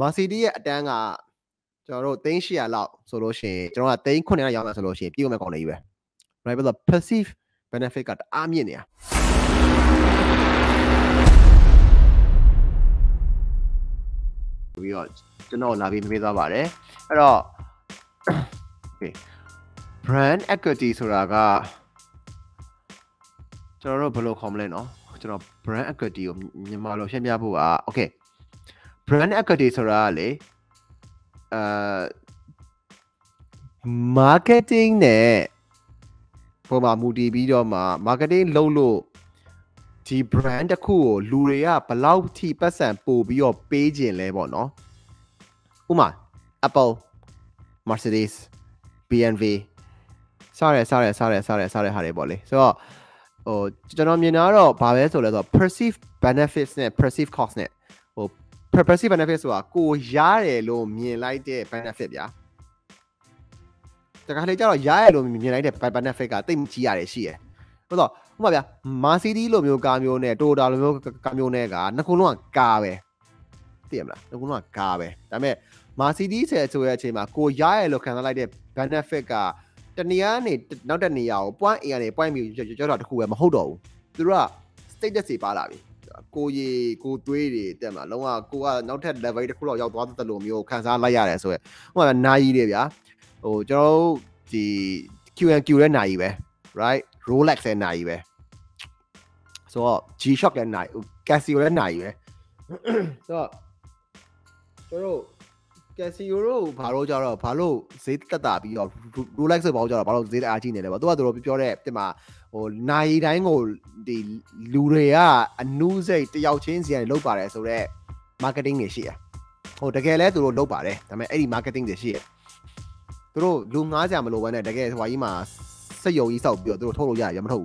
မာစီဒီရဲ့အတန်းကကျွန်တော်တို့3800လောက်ဆိုလို့ရှိရင်ကျွန်တော်က3900ရောင်းမယ်ဆိုလို့ရှိရင်ပြီးမဲ့ကောင်လေးကြီးပဲ right ပြီးတော့ passive benefit ကတအားမြင့်နေတာပြီးတော့ကျွန်တော်လာပြီးမေးသွားပါတယ်အဲ့တော့ okay brand equity ဆိုတာကကျွန်တော်တို့ဘယ်လိုခေါ်မလဲနော်ကျွန်တော် brand equity ကိုမြန်မာလိုရှင်းပြဖို့က okay brand equity ဆိုတာကလေအာ marketing နဲ့ပုံမှာမူတည်ပြီးတော့မှ marketing လုပ်လို့ဒီ brand တစ်ခုကိုလူတွေကဘယ်လောက်ထိပတ်စံပို့ပြီးတော့ပေးခြင်းလဲပေါ့နော်ဥမာ Apple Mercedes BMW စရဲစရဲစရဲစရဲစရဲဟာတွေပေါ့လေဆိုတော့ဟိုကျွန်တော်မြင်တာကတော့ဘာပဲဆိုလဲဆိုတော့ perceive benefits နဲ့ perceive cost နဲ့ ဟို perceive benefit ဆိုတာကိုရတယ်လို့မြင်လိုက်တဲ့ benefit ဗျာတခါလေကျတော့ရရလို့မြင်လိုက်တဲ့ benefit ကတိတ်မကြီးရတယ်ရှိရယ်ဟုတ်တော့ဥပမာဗျာ Mercedes လိုမျိုးကားမျိုးနဲ့ Toyota လိုမျိုးကားမျိုးနဲ့ကနှစ်ခုလုံးကကားပဲသိရမလားနှစ်ခုလုံးကကားပဲဒါပေမဲ့ Mercedes ရဲ့ဆိုတဲ့အချိန်မှာကိုရရလို့ခံစားလိုက်တဲ့ benefit ကတနေရာနေနောက်တဲ့နေရာကို point A ကနေ point B ကျော်တာတခုပဲမဟုတ်တော့ဘူးသူတို့က status တွေပါလာပြီ ကိုရီကိုသွေးတွေတက်မှာလုံးဝကိုကနောက်ထပ် level တစ်ခုလောက်ရောက်သွားတဲ့လိုမျိုးခံစားလိုက်ရတယ်ဆိုရယ်ဟိုကနာယီတွေဗျာဟိုကျွန်တော်တို့ဒီ Q&Q ရဲ့နာယီပဲ right Rolex ရဲ့နာယီပဲဆိုတော့ G-Shock ရဲ့နာယီ Casio ရဲ့နာယီပဲဆိုတော့ကျွန်တော်တို့ Casio တို့ဘာလို့ကြတော့ဘာလို့ဈေးတက်တာပြီးတော့ Rolex ဆိုဘာလို့ကြတော့ဘာလို့ဈေးတအားကြီးနေလဲပေါ့သူကတို့ပြောတဲ့တင်မှာဟိုနိုင်တိုင်းကိုဒီလူတွေကအနူးစိတ်တယောက်ချင်းစီကနေလုပ်ပါတယ်ဆိုတော့ marketing တွေရှိရဟိုတကယ်လဲသူတို့လုပ်ပါတယ်ဒါပေမဲ့အဲ့ဒီ marketing တွေရှိရသူတို့လူငားကြမလို့ပဲနဲ့တကယ်ဟိုဟာကြီးမှာစက်ယုံကြီးစောက်ပြီးတော့သူတို့ထုတ်လို့ရရမထုတ်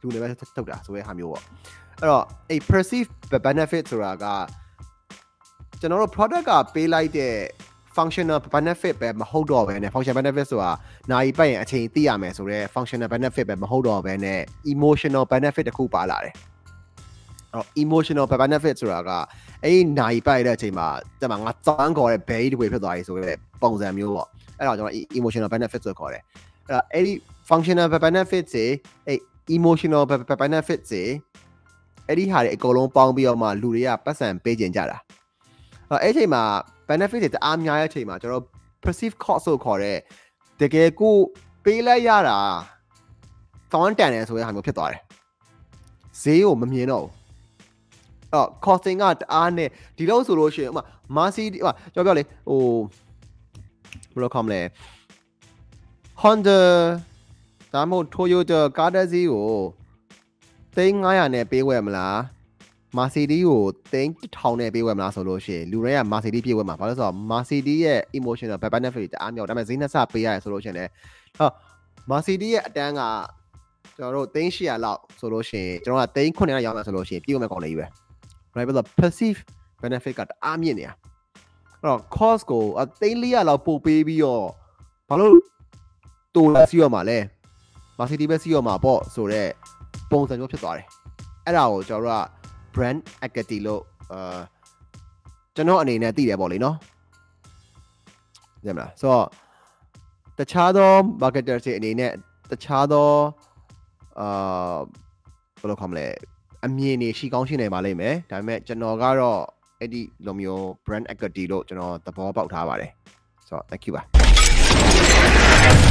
ဘူးလူတွေပဲထုတ်တာဆိုတဲ့ဟာမျိုးပေါ့အဲ့တော့အဲ့ perceive benefit ဆိုတာက ကျွန်တော်တို့ product ကပေးလိုက်တဲ့ functional benefit ပဲမဟုတ်တော့ဘဲနဲ့ functional benefit ဆိုတာနိုင်ပတ်ရင်အချိန်သိရမယ်ဆိုတော့ functional benefit ပဲမဟုတ်တော့ဘဲနဲ့ emotional benefit တခုပါလာတယ်အဲ့တော့ emotional benefit ဆိုတာကအဲ့ဒီနိုင်ပတ်တဲ့အချိန်မှာတက်မှာငါတောင်းခေါ်တဲ့ bay တွေဖြစ်သွားပြီဆိုတော့ပုံစံမျိုးပေါ့အဲ့တော့ကျွန်တော် emotional benefit ဆိုခေါ်တယ်အဲ့တော့အဲ့ဒီ functional benefit တွေအဲ့ emotional benefit တွေအဲ့ဒီဟာတွေအကုန်လုံးပေါင်းပြီးတော့မှလူတွေကပတ်စံပေးကြင်ကြတာ အဲ့အဲ့ချိန်မှာ benefit တွေတအားများတဲ့အချိန်မှာကျွန်တော် perceive cost ဆိုခေါ်တဲ့တကယ်ကိုပေးလိုက်ရတာတောင်းတန်တယ်ဆိုတဲ့ဟာမျိုးဖြစ်သွားတယ်ဈေးကိုမမြင်တော့ဘူးအော် costing ကတအားနဲ့ဒီလောက်ဆိုလို့ရှိရင်ဥမာ Mercy ဥမာကျွန်တော်ပြောလေဟိုဘယ်လိုခေါ်မလဲ Honda ဒါမှမဟုတ် Toyota ကားတစ်စီးကို3500နဲ့ပေးဝယ်မလား မာစီဒီကိုတင်းထောင်နဲ့ပေးဝယ်မလားဆိုလို့ရှိရင်လူတွေကမာစီဒီပြေးဝယ်မှာဘာလို့ဆိုတော့မာစီဒီရဲ့ emotional benefit တွေတအားမြောက်ဒါပေမဲ့ဈေးနှက်ဆပေးရတယ်ဆိုလို့ရှိရင်လည်းဟောမာစီဒီရဲ့အတန်းကကျွန်တော်တို့3800လောက်ဆိုလို့ရှိရင်ကျွန်တော်က3900ရောင်းမယ်ဆိုလို့ရှိရင်ပြေးဝယ်မဲ့ကောင်လေးကြီးပဲ right ပြီးတော့ passive benefit ကတအားမြင့်နေတာအဲ့တော့ cost ကိုအသိန်း400လောက်ပို့ပေးပြီးတော့ဘာလို့တူလာစီရမှာလဲမာစီဒီပဲစီရမှာပေါ့ဆိုတော့ပုံစံမျိုးဖြစ်သွားတယ်အဲ့ဒါကိုကျွန်တော်တို့က brand equity လို့အာကျွန်တော်အနေနဲ့သိတယ်ပေါ့လေနော်ညမလားဆိုတော့တခြားသော marketer တွေအနေနဲ့တခြားသောအာဘယ်လိုခေါ်မလဲအမြင်တွေရှိကောင်းရှိနေပါလိမ့်မယ်ဒါပေမဲ့ကျွန်တော်ကတော့အဲ့ဒီလိုမျိုး brand equity လို့ကျွန်တော်သဘောပေါက်ထားပါတယ်ဆိုတော့ thank you ပါ